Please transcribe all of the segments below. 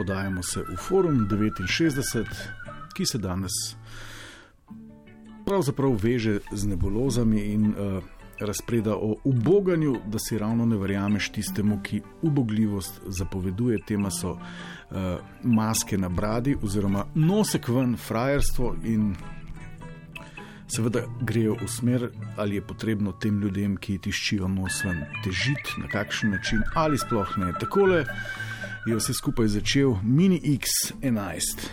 podajamo se v forum 69, ki se danes pravzaprav veže z nebulozami in uh, razpreda o uboganju, da si ravno ne verjameš tistemu, ki ubogljivost zapoveduje. Tema so uh, maske na bradi oziroma nosek ven, frajerstvo in seveda grejo v smer, ali je potrebno tem ljudem, ki tiščijo nos ven, težiti na kakšen način ali sploh ne. Takole je vse skupaj začel Mini X11.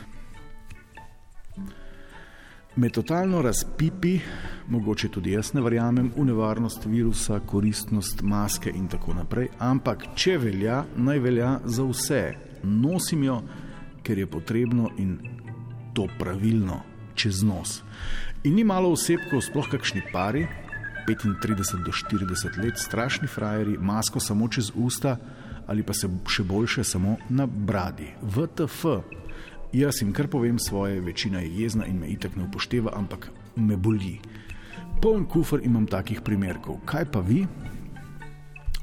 Me totalno razpipi, mogoče tudi jaz ne verjamem v nevarnost virusa, koristnost maske in tako naprej, ampak če velja, naj velja za vse. Nosim jo, ker je potrebno in to pravilno, čez nos. In ni malo osebkov, sploh kakšni pari, 35 do 40 let, strašni frajeri, masko samo čez usta ali pa se še boljše samo na bradi. VTF. Jaz jim kar povem svoje, večina je jezna in me itak ne upošteva, ampak me boli. Poln kufr imam takih primerkov. Kaj pa vi?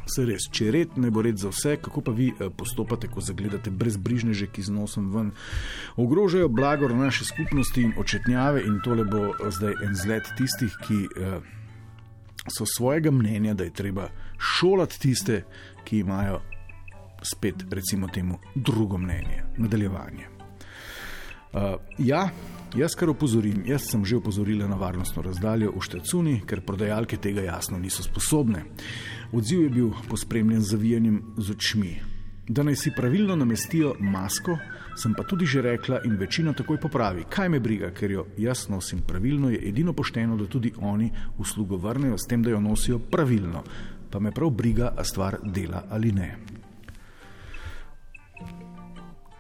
Se res, če red ne bo red za vse, kako pa vi eh, postopate, ko zagledate brezbrižneže, ki z nosom ven ogrožajo blagor naše skupnosti in očetnjave, in tole bo eh, zdaj en zlet tistih, ki eh, so svojega mnenja, da je treba šolati tiste, ki imajo spet, recimo, temu drugo mnenje, nadaljevanje. Uh, ja, jaz kar opozorim, jaz sem že opozorila na varnostno razdaljo v Štecuni, ker prodajalke tega jasno niso sposobne. Odziv je bil pospremljen z zavijanjem z očmi. Da naj si pravilno namestijo masko, sem pa tudi že rekla in večina takoj popravi. Kaj me briga, ker jo jaz nosim pravilno, je edino pošteno, da tudi oni uslugo vrnejo s tem, da jo nosijo pravilno. Pa me prav briga, a stvar dela ali ne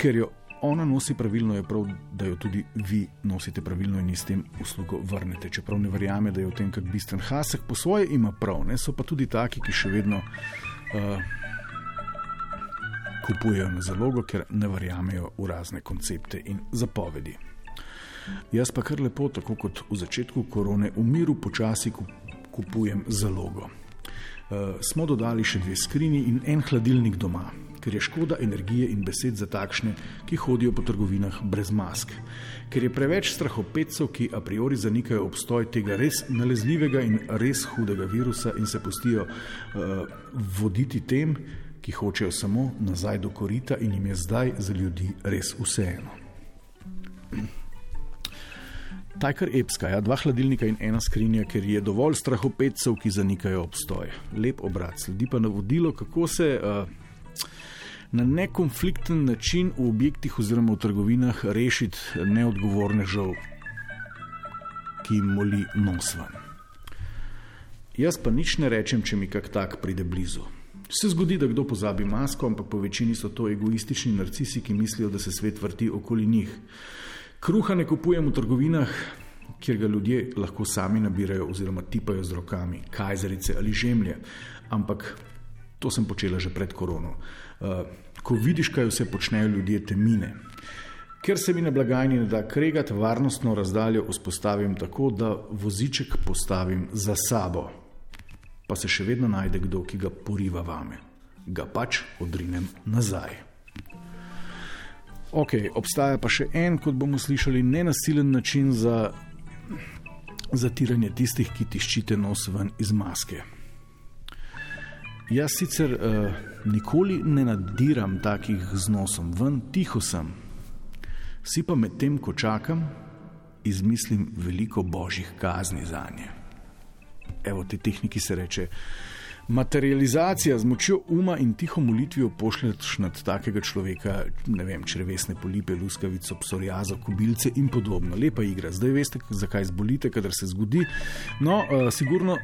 ker jo ona nosi pravilno, je prav, da jo tudi vi nosite pravilno in s tem uslugo vrnete. Čeprav ne verjame, da je v tem kak bistven hasek, po svoje ima prav, ne? so pa tudi taki, ki še vedno uh, kupujejo na zalogo, ker ne verjamejo v razne koncepte in zapovedi. Jaz pa kar lepo, tako kot v začetku korone, v miru počasi kupujem zalogo. Uh, smo dodali še dve skrini in en hladilnik doma ker je škoda energije in besed za takšne, ki hodijo po trgovinah brez mask. Ker je preveč strahopetcev, ki a priori zanikajo obstoj tega res nalezljivega in res hudega virusa in se pustijo uh, voditi tem, ki hočejo samo nazaj do korita in jim je zdaj za ljudi res vseeno. Ta je kar epska, ja? dva hladilnika in ena skrinja, ker je dovolj strahopetcev, ki zanikajo obstoj. Lep obrat, sledi pa navodilo, kako se uh, na nekonflikten način v objektih oziroma v trgovinah rešiti neodgovorne žal, ki jim moli nos ven. Jaz pa nič ne rečem, če mi kak tak pride blizu. Se zgodi, da kdo pozabi masko, ampak po večini so to egoistični narcisi, ki mislijo, da se svet vrti okoli njih. Kruha ne kupujem v trgovinah, kjer ga ljudje lahko sami nabirajo oziroma tipajo z rokami, kajzerice ali žemlje, ampak To sem počela že pred korono. Uh, ko vidiš, kaj vse počnejo ljudje, te mine. Ker se mi na blagajni ne da kregati, varnostno razdaljo vzpostavim tako, da voziček postavim za sabo. Pa se še vedno najde kdo, ki ga poriva vame. Ga pač odrinem nazaj. Ok, obstaja pa še en, kot bomo slišali, nenasilen način za zatiranje tistih, ki tiščite nos ven iz maske. Jaz sicer uh, nikoli ne nadiram takih z nosom ven, tiho sem. Si pa med tem, ko čakam, izmislim veliko božjih kazni za nje. Evo, te tehniki se reče. Materializacija z močjo uma in tiho molitvijo pošlješ nad takega človeka, ne vem, črvesne polipe, luskavico, psoriazo, kubilce in podobno. Lepa igra, zdaj veste, zakaj zbolite, kadar se zgodi. No, uh, sigurno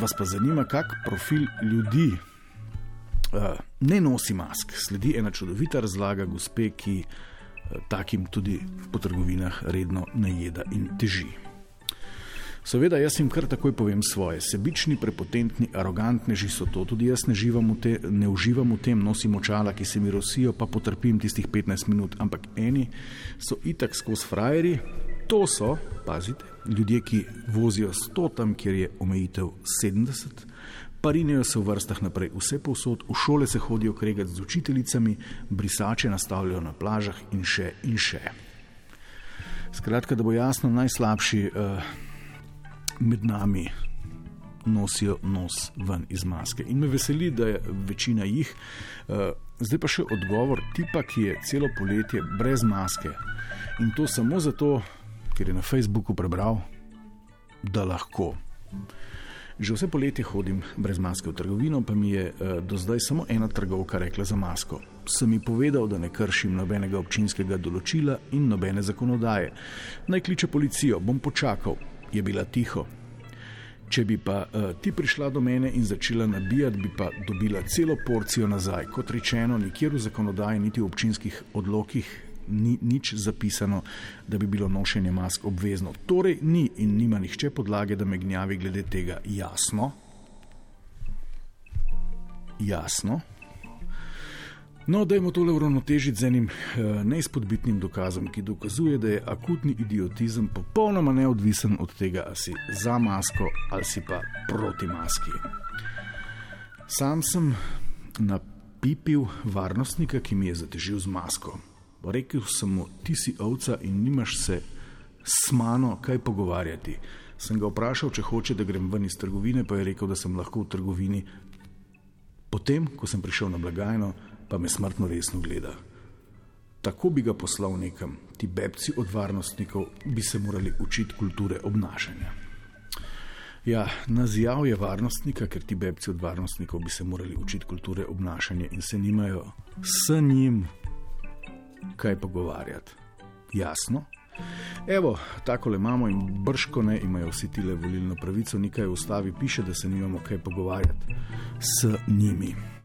vas pa zanima, kak profil ljudi uh, ne nosi mask. Sledi ena čudovita razlaga gospe, ki uh, takim tudi po trgovinah redno najeda in teži. Seveda, jaz jim kar takoj povem svoje. Sebični, prepotentni, arogantneži so to, tudi jaz ne, te, ne uživam v tem, nosim očala, ki se mi rosijo, pa potrpim tistih 15 minut. Ampak eni so itak skozi frajeri, to so, pazite, ljudje, ki vozijo 100 tam, kjer je omejitev 70, Parinejo se v vrstah naprej vse povsod, v šole se hodijo kregati z učiteljicami, brisače nastavljajo na plažah in še in še. Skratka, da bo jasno, najslabši uh, med nami nosijo nos ven iz maske. In me veseli, da je večina jih. Uh, zdaj pa še odgovor tipa, ki je celo poletje brez maske. In to samo zato, ker je na Facebooku prebral, da lahko. Že vse poletje hodim brez maske v trgovino, pa mi je uh, do zdaj samo ena trgovka rekla za masko. Sem ji povedal, da ne kršim nobenega občinskega določila in nobene zakonodaje. Naj kliče policijo, bom počakal, je bila tiho. Če bi pa uh, ti prišla do mene in začela nabijati, bi pa dobila celo porcijo nazaj. Kot rečeno, nikjer v zakonodaji, niti v občinskih odlokih ni nič zapisano, da bi bilo nošenje mask obvezno. Torej, ni in nima nihče podlage, da me gnjavi glede tega. Jasno. Jasno. No, dajmo tole uravnotežiti z enim eh, neizpodbitnim dokazom, ki dokazuje, da je akutni idiotizem popolnoma neodvisen od tega, ali si za masko ali si pa proti maski. Sam sem napipil varnostnika, ki mi je zatežil z masko. Rekl sem mu, ti si ovca in nimaš se s mano kaj pogovarjati. Sem ga vprašal, če hoče, da grem ven iz trgovine, pa je rekel, da sem lahko v trgovini. Potem, ko sem prišel na blagajno, pa me smrtno resno gleda. Tako bi ga poslal nekam, ti bebci od varnostnikov bi se morali učiti kulture obnašanja. Ja, nazjav je varnostnika, ker ti bebci od varnostnikov bi se morali učiti kulture obnašanja in se nimajo s njim kaj pogovarjati. Jasno. Evo, tako le imamo in brško ne imajo vsi tile volilno pravico, nekaj v ustavi piše, da se nimamo kaj pogovarjati s njimi.